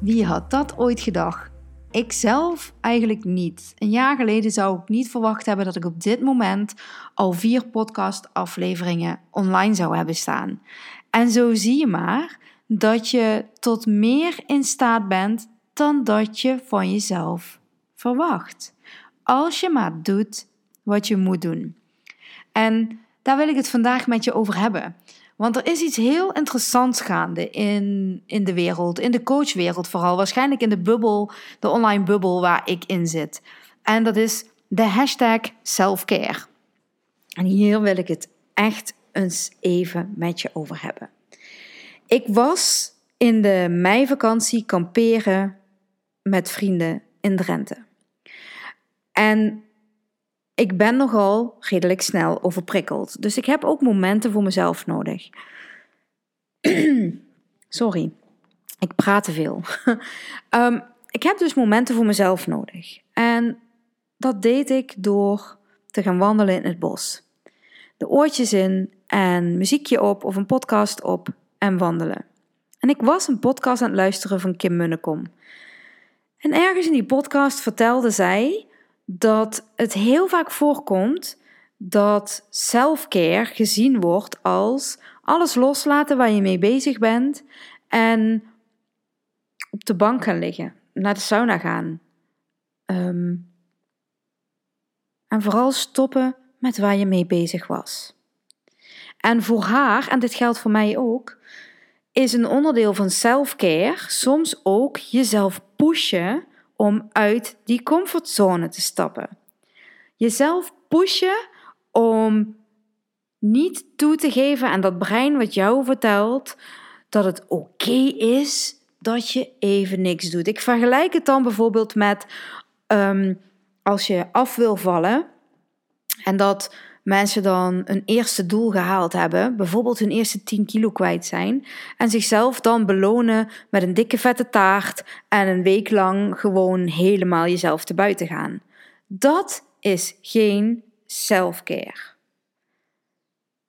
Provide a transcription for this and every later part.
Wie had dat ooit gedacht? Ik zelf eigenlijk niet. Een jaar geleden zou ik niet verwacht hebben dat ik op dit moment al vier podcast-afleveringen online zou hebben staan. En zo zie je maar dat je tot meer in staat bent dan dat je van jezelf verwacht. Als je maar doet wat je moet doen. En daar wil ik het vandaag met je over hebben. Want er is iets heel interessants gaande in, in de wereld, in de coachwereld vooral. Waarschijnlijk in de bubbel, de online bubbel waar ik in zit. En dat is de hashtag selfcare. En hier wil ik het echt eens even met je over hebben. Ik was in de meivakantie kamperen met vrienden in Drenthe. En ik ben nogal redelijk snel overprikkeld. Dus ik heb ook momenten voor mezelf nodig. Sorry, ik praat te veel. um, ik heb dus momenten voor mezelf nodig. En dat deed ik door te gaan wandelen in het bos. De oortjes in en muziekje op of een podcast op en wandelen. En ik was een podcast aan het luisteren van Kim Munnekom. En ergens in die podcast vertelde zij dat het heel vaak voorkomt dat self-care gezien wordt als alles loslaten waar je mee bezig bent en op de bank gaan liggen, naar de sauna gaan. Ehm, en vooral stoppen met waar je mee bezig was. En voor haar, en dit geldt voor mij ook, is een onderdeel van self-care soms ook jezelf pushen om uit die comfortzone te stappen. Jezelf pushen om niet toe te geven aan dat brein wat jou vertelt dat het oké is dat je even niks doet. Ik vergelijk het dan bijvoorbeeld met ehm, als je af wil vallen en dat mensen dan een eerste doel gehaald hebben, bijvoorbeeld hun eerste 10 kilo kwijt zijn, en zichzelf dan belonen met een dikke vette taart en een week lang gewoon helemaal jezelf te buiten gaan. Dat is geen self-care.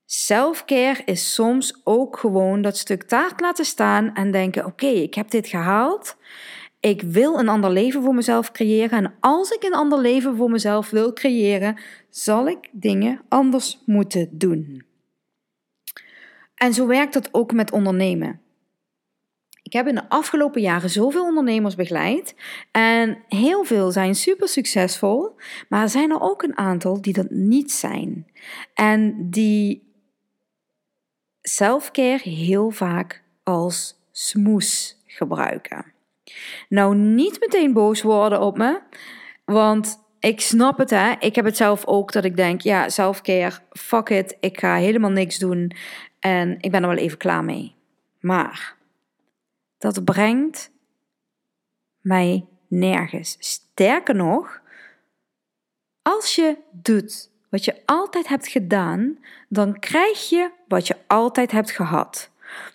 Self-care is soms ook gewoon dat stuk taart laten staan en denken: oké, ik heb dit gehaald. Ik wil een ander leven voor mezelf creëren. En als ik een ander leven voor mezelf wil creëren, zal ik dingen anders moeten doen. En zo werkt dat ook met ondernemen. Ik heb in de afgelopen jaren zoveel ondernemers begeleid en heel veel zijn super succesvol, maar er zijn er ook een aantal die dat niet zijn en die selfcare heel vaak als smoes gebruiken. Nou, niet meteen boos worden op me, want ik snap het, hè. Ik heb het zelf ook dat ik denk, ja, selfcare, fuck it, ik ga helemaal niks doen en ik ben er wel even klaar mee. Maar dat brengt mij nergens. Sterker nog, als je doet wat je altijd hebt gedaan, dan krijg je wat je altijd hebt gehad.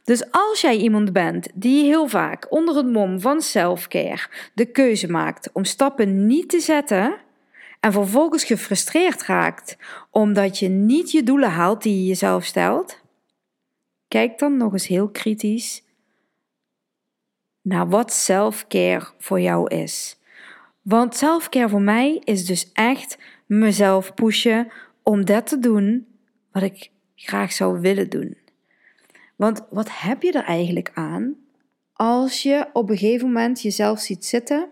Dus als jij iemand bent die heel vaak onder het mom van selfcare de keuze maakt om stappen niet te zetten en vervolgens gefrustreerd raakt omdat je niet je doelen haalt die je jezelf stelt, kijk dan nog eens heel kritisch naar wat selfcare voor jou is. Want selfcare voor mij is dus echt mezelf pushen om dat te doen wat ik graag zou willen doen. Want wat heb je er eigenlijk aan als je op een gegeven moment jezelf ziet zitten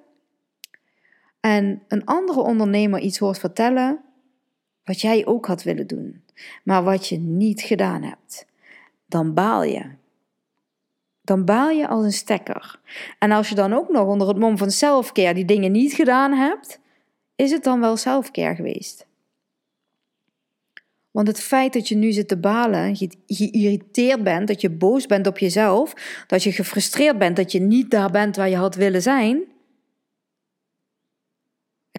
en een andere ondernemer iets hoort vertellen wat jij ook had willen doen, maar wat je niet gedaan hebt? Dan baal je. Dan baal je als een stekker. En als je dan ook nog onder het mom van selfcare die dingen niet gedaan hebt, is het dan wel selfcare geweest? Want het feit dat je nu zit te balen, je geïrriteerd bent, dat je boos bent op jezelf, dat je gefrustreerd bent dat je niet daar bent waar je had willen zijn,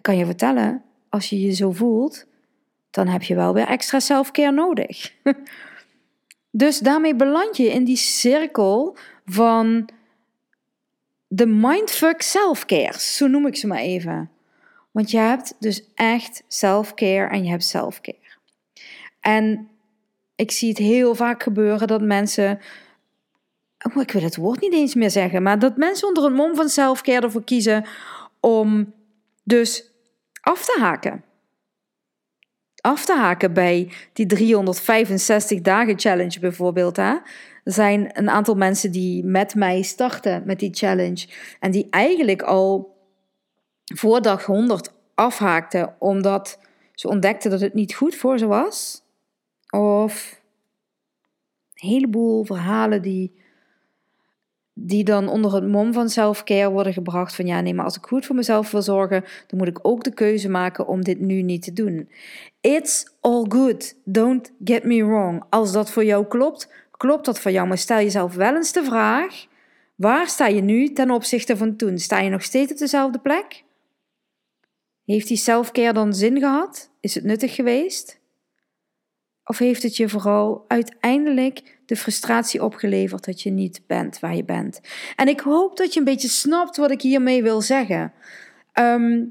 kan je vertellen, als je je zo voelt, dan heb je wel weer extra selfcare nodig. dus daarmee beland je in die cirkel van de mindfuck selfcare, zo noem ik ze maar even. Want je hebt dus echt selfcare en je hebt selfcare. En ik zie het heel vaak gebeuren dat mensen. Oh, ik wil het woord niet eens meer zeggen, maar dat mensen onder een mom van selfcare ervoor kiezen om dus af te haken. Af te haken bij die 365 dagen challenge bijvoorbeeld. Hè? Er zijn een aantal mensen die met mij starten met die challenge en die eigenlijk al voor dag 100 afhaakten omdat ze ontdekten dat het niet goed voor ze was. Of een heleboel verhalen die, die dan onder het mom van self-care worden gebracht. Van ja, nee, maar als ik goed voor mezelf wil zorgen, dan moet ik ook de keuze maken om dit nu niet te doen. It's all good. Don't get me wrong. Als dat voor jou klopt, klopt dat voor jou. Maar stel jezelf wel eens de vraag: waar sta je nu ten opzichte van toen? Sta je nog steeds op dezelfde plek? Heeft die self-care dan zin gehad? Is het nuttig geweest? Of heeft het je vooral uiteindelijk de frustratie opgeleverd dat je niet bent waar je bent? En ik hoop dat je een beetje snapt wat ik hiermee wil zeggen. Ehm,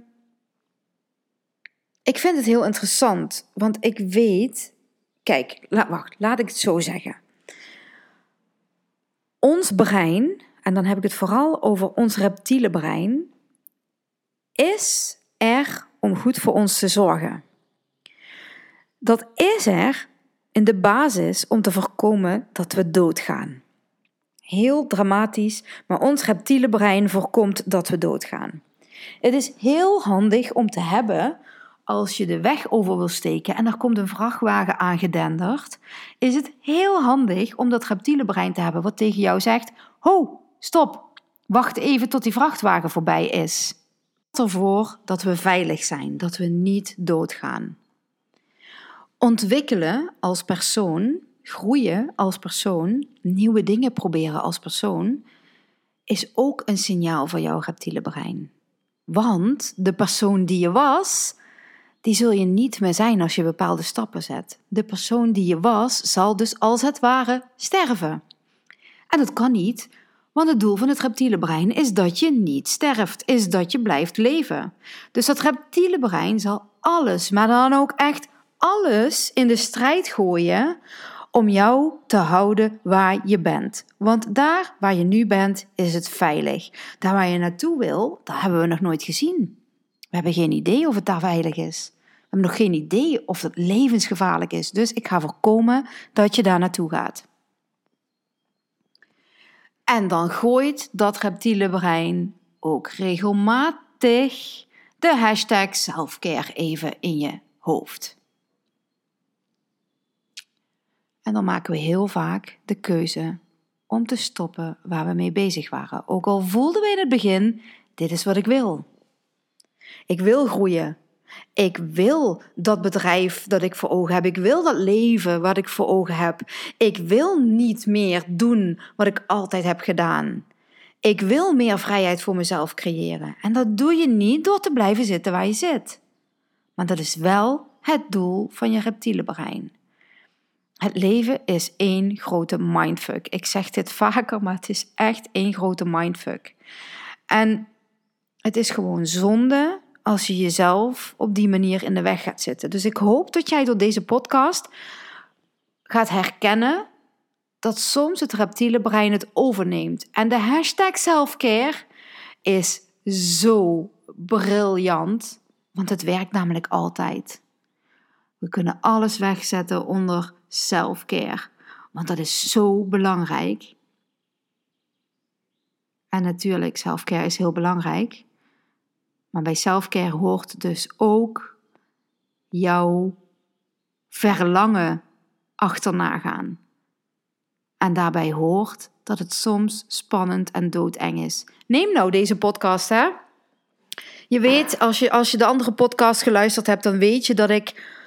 ik vind het heel interessant, want ik weet. Kijk, laat, wacht, laat ik het zo zeggen. Ons brein, en dan heb ik het vooral over ons reptiele brein, is er om goed voor ons te zorgen. Dat is er in de basis om te voorkomen dat we doodgaan. Heel dramatisch, maar ons reptiele brein voorkomt dat we doodgaan. Het is heel handig om te hebben als je de weg over wil steken en er komt een vrachtwagen aangedenderd, is het heel handig om dat reptiele brein te hebben wat tegen jou zegt: Ho, stop, wacht even tot die vrachtwagen voorbij is. Ervoor dat we veilig zijn, dat we niet doodgaan. Ontwikkelen als persoon, groeien als persoon, nieuwe dingen proberen als persoon, is ook een signaal voor jouw reptiele brein. Want de persoon die je was, die zul je niet meer zijn als je bepaalde stappen zet. De persoon die je was, zal dus als het ware sterven. En dat kan niet, want het doel van het reptiele brein is dat je niet sterft, is dat je blijft leven. Dus dat reptiele brein zal alles, maar dan ook echt alles in de strijd gooien om jou te houden waar je bent. Want daar waar je nu bent, is het veilig. Daar waar je naartoe wil, dat hebben we nog nooit gezien. We hebben geen idee of het daar veilig is. We hebben nog geen idee of het levensgevaarlijk is. Dus ik ga voorkomen dat je daar naartoe gaat. En dan gooit dat reptiele brein ook regelmatig de hashtag selfcare even in je hoofd. En dan maken we heel vaak de keuze om te stoppen waar we mee bezig waren. Ook al voelden we in het begin: dit is wat ik wil. Ik wil groeien. Ik wil dat bedrijf dat ik voor ogen heb. Ik wil dat leven wat ik voor ogen heb. Ik wil niet meer doen wat ik altijd heb gedaan. Ik wil meer vrijheid voor mezelf creëren. En dat doe je niet door te blijven zitten waar je zit. Maar dat is wel het doel van je reptiele brein. Het leven is één grote mindfuck. Ik zeg dit vaker, maar het is echt één grote mindfuck. En het is gewoon zonde als je jezelf op die manier in de weg gaat zitten. Dus ik hoop dat jij door deze podcast gaat herkennen dat soms het reptiele brein het overneemt. En de hashtag selfcare is zo briljant, want het werkt namelijk altijd. We kunnen alles wegzetten onder self-care. Want dat is zo belangrijk. En natuurlijk, self-care is heel belangrijk. Maar bij self-care hoort dus ook jouw verlangen achterna gaan. En daarbij hoort dat het soms spannend en doodeng is. Neem nou deze podcast, hè. Je weet, als je, als je de andere podcast geluisterd hebt, dan weet je dat ik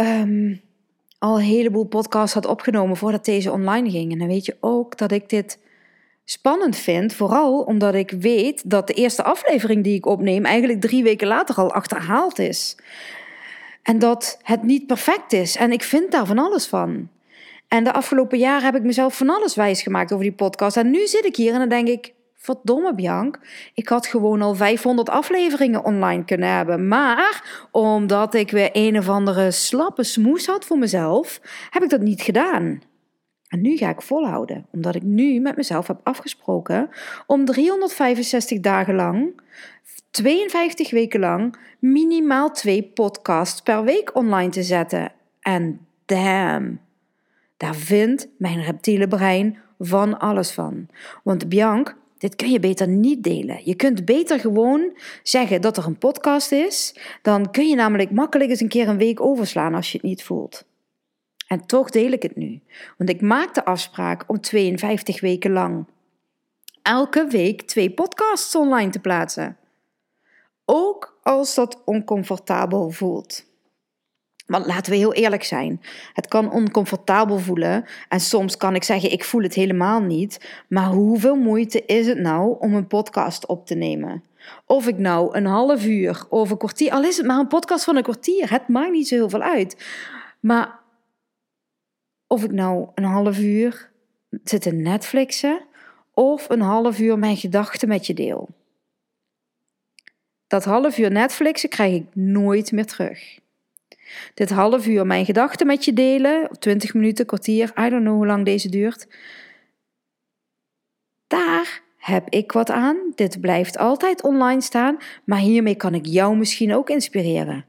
um, al een heleboel podcasts had opgenomen voordat deze online ging. En dan weet je ook dat ik dit spannend vind, vooral omdat ik weet dat de eerste aflevering die ik opneem eigenlijk drie weken later al achterhaald is. En dat het niet perfect is. En ik vind daar van alles van. En de afgelopen jaren heb ik mezelf van alles wijs gemaakt over die podcast. En nu zit ik hier en dan denk ik, verdomme Bianc, ik had gewoon al 500 afleveringen online kunnen hebben. Maar omdat ik weer een of andere slappe smoes had voor mezelf, heb ik dat niet gedaan. En nu ga ik volhouden, omdat ik nu met mezelf heb afgesproken om 365 dagen lang, 52 weken lang, minimaal twee podcasts per week online te zetten. En damn, daar vindt mijn reptiele brein van alles van. Want Bianc, dit kun je beter niet delen. Je kunt beter gewoon zeggen dat er een podcast is. Dan kun je namelijk makkelijk eens een keer een week overslaan als je het niet voelt. En toch deel ik het nu. Want ik maak de afspraak om 52 weken lang elke week twee podcasts online te plaatsen. Ook als dat oncomfortabel voelt. Want laten we heel eerlijk zijn. Het kan oncomfortabel voelen. En soms kan ik zeggen, ik voel het helemaal niet. Maar hoeveel moeite is het nou om een podcast op te nemen? Of ik nou een half uur of een kwartier, al is het maar een podcast van een kwartier, het maakt niet zo heel veel uit. Maar of ik nou een half uur zit te Netflixen of een half uur mijn gedachten met je deel. Dat half uur Netflixen krijg ik nooit meer terug. Dit half uur mijn gedachten met je delen, 20 minuten, kwartier, I don't know hoe lang deze duurt. Daar heb ik wat aan. Dit blijft altijd online staan, maar hiermee kan ik jou misschien ook inspireren.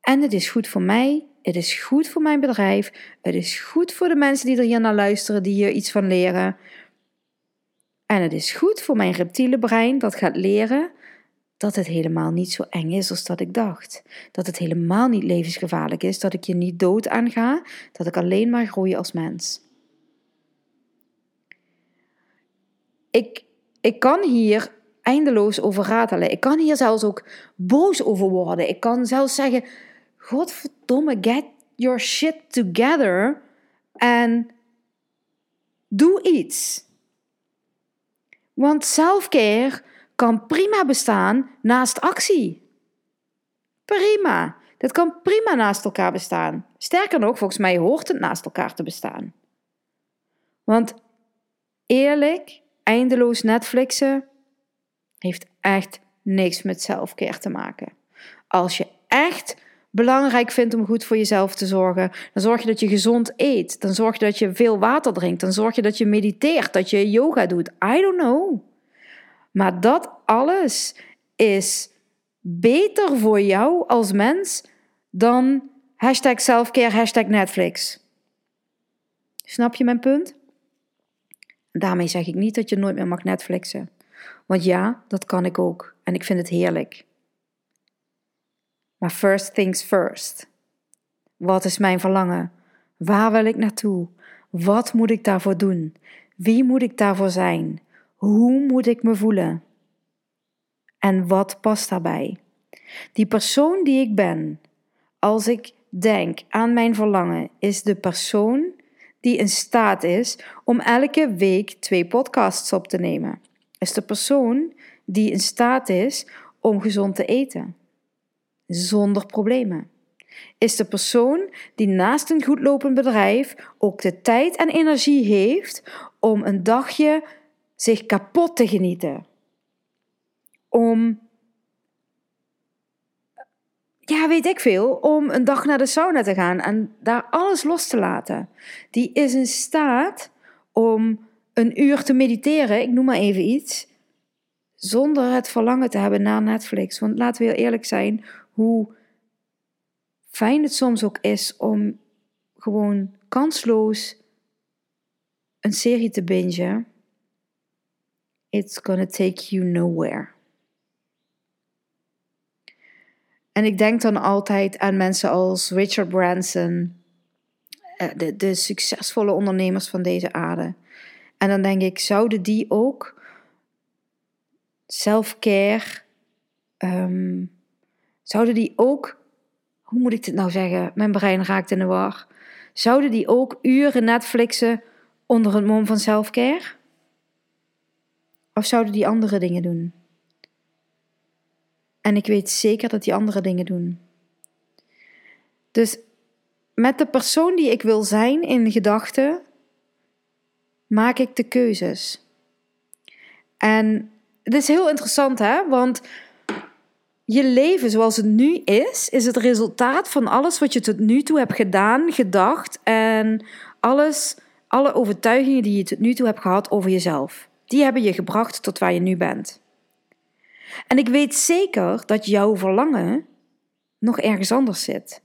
En het is goed voor mij, het is goed voor mijn bedrijf, het is goed voor de mensen die er hier naar luisteren, die hier iets van leren. En het is goed voor mijn reptiele brein dat gaat leren dat het helemaal niet zo eng is als dat ik dacht. Dat het helemaal niet levensgevaarlijk is, dat ik je niet dood aanga, dat ik alleen maar groei als mens. Ik, ik kan hier eindeloos over ratelen. Ik kan hier zelfs ook boos over worden. Ik kan zelfs zeggen: Godverdomme, get your shit together en doe iets. Want selfcare kan prima bestaan naast actie. Prima. Dat kan prima naast elkaar bestaan. Sterker nog, volgens mij hoort het naast elkaar te bestaan. Want eerlijk, eindeloos Netflixen heeft echt niks met selfcare te maken. Als je echt belangrijk vindt om goed voor jezelf te zorgen, dan zorg je dat je gezond eet. Dan zorg je dat je veel water drinkt. Dan zorg je dat je mediteert, dat je yoga doet. I don't know. Maar dat alles is beter voor jou als mens dan hashtag selfcare, hashtag Netflix. Snap je mijn punt? Daarmee zeg ik niet dat je nooit meer mag Netflixen. Want ja, dat kan ik ook. En ik vind het heerlijk. Maar first things first. Wat is mijn verlangen? Waar wil ik naartoe? Wat moet ik daarvoor doen? Wie moet ik daarvoor zijn? Hoe moet ik me voelen? En wat past daarbij? Die persoon die ik ben, als ik denk aan mijn verlangen, is de persoon die in staat is om elke week twee podcasts op te nemen. Is de persoon die in staat is om gezond te eten. Zonder problemen. Is de persoon die naast een goed lopend bedrijf ook de tijd en energie heeft om een dagje zich kapot te genieten. Om, ja, weet ik veel, om een dag naar de sauna te gaan en daar alles los te laten. Die is in staat om een uur te mediteren, ik noem maar even iets, zonder het verlangen te hebben naar Netflix. Want laten we heel eerlijk zijn, hoe fijn het soms ook is om gewoon kansloos een serie te bingen it's gonna take you nowhere. En ik denk dan altijd aan mensen als Richard Branson, eh, de, de succesvolle ondernemers van deze aarde. En dan denk ik, zouden die ook self-care, ehm, zouden die ook, hoe moet ik dit nou zeggen? Mijn brein raakt in de war. Zouden die ook uren Netflixen onder het mom van self-care? Of zouden die andere dingen doen? En ik weet zeker dat die andere dingen doen. Dus met de persoon die ik wil zijn in gedachten, maak ik de keuzes. En het is heel interessant, hè? Want je leven zoals het nu is, is het resultaat van alles wat je tot nu toe hebt gedaan, gedacht en alles, alle overtuigingen die je tot nu toe hebt gehad over jezelf. Die hebben je gebracht tot waar je nu bent. En ik weet zeker dat jouw verlangen nog ergens anders zit.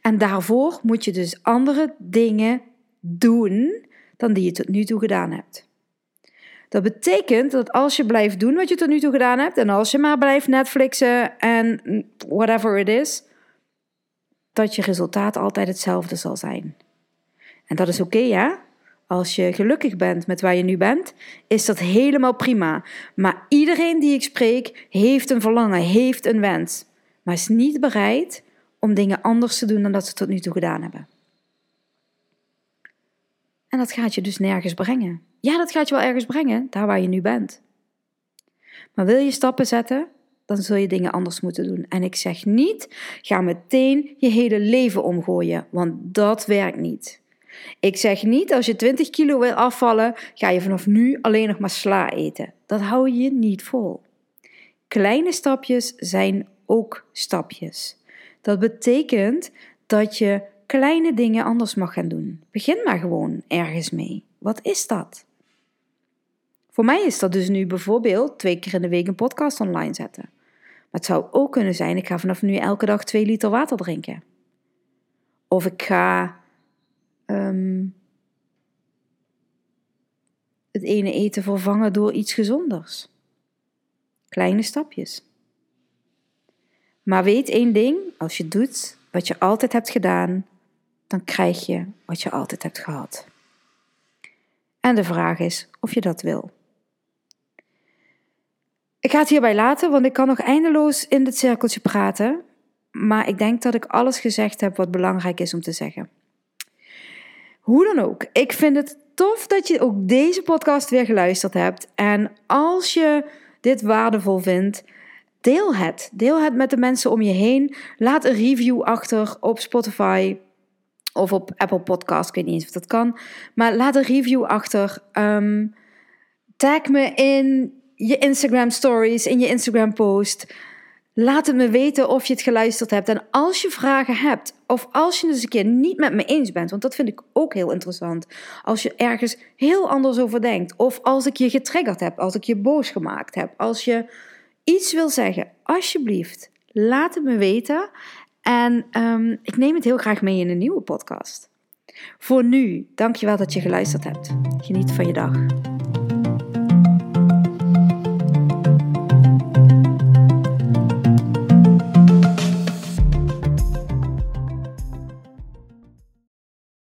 En daarvoor moet je dus andere dingen doen dan die je tot nu toe gedaan hebt. Dat betekent dat als je blijft doen wat je tot nu toe gedaan hebt en als je maar blijft Netflixen en whatever it is, dat je resultaat altijd hetzelfde zal zijn. En dat is oké, ja? Als je gelukkig bent met waar je nu bent, is dat helemaal prima. Maar iedereen die ik spreek heeft een verlangen, heeft een wens, maar is niet bereid om dingen anders te doen dan dat ze tot nu toe gedaan hebben. En dat gaat je dus nergens brengen. Ja, dat gaat je wel ergens brengen, daar waar je nu bent. Maar wil je stappen zetten, dan zul je dingen anders moeten doen. En ik zeg niet, ga meteen je hele leven omgooien, want dat werkt niet. Ik zeg niet, als je 20 kilo wil afvallen, ga je vanaf nu alleen nog maar sla eten. Dat hou je niet vol. Kleine stapjes zijn ook stapjes. Dat betekent dat je kleine dingen anders mag gaan doen. Begin maar gewoon ergens mee. Wat is dat? Voor mij is dat dus nu bijvoorbeeld twee keer in de week een podcast online zetten. Maar het zou ook kunnen zijn, ik ga vanaf nu elke dag twee liter water drinken. Of ik ga um, het ene eten vervangen door iets gezonders. Kleine stapjes. Maar weet één ding: als je doet wat je altijd hebt gedaan, dan krijg je wat je altijd hebt gehad. En de vraag is of je dat wil. Ik ga het hierbij laten, want ik kan nog eindeloos in dit cirkeltje praten. Maar ik denk dat ik alles gezegd heb wat belangrijk is om te zeggen. Hoe dan ook, ik vind het tof dat je ook deze podcast weer geluisterd hebt. En als je dit waardevol vindt, deel het. Deel het met de mensen om je heen. Laat een review achter op Spotify of op Apple Podcast. Ik weet niet eens of dat kan. Maar laat een review achter. Um, tag me in je Instagram stories, in je Instagram post. Laat het me weten of je het geluisterd hebt. En als je vragen hebt, of als je het eens een keer niet met me eens bent, want dat vind ik ook heel interessant. Als je ergens heel anders over denkt, of als ik je getriggerd heb, als ik je boos gemaakt heb, als je iets wil zeggen, alsjeblieft, laat het me weten. En um, ik neem het heel graag mee in een nieuwe podcast. Voor nu, dankjewel dat je geluisterd hebt. Geniet van je dag.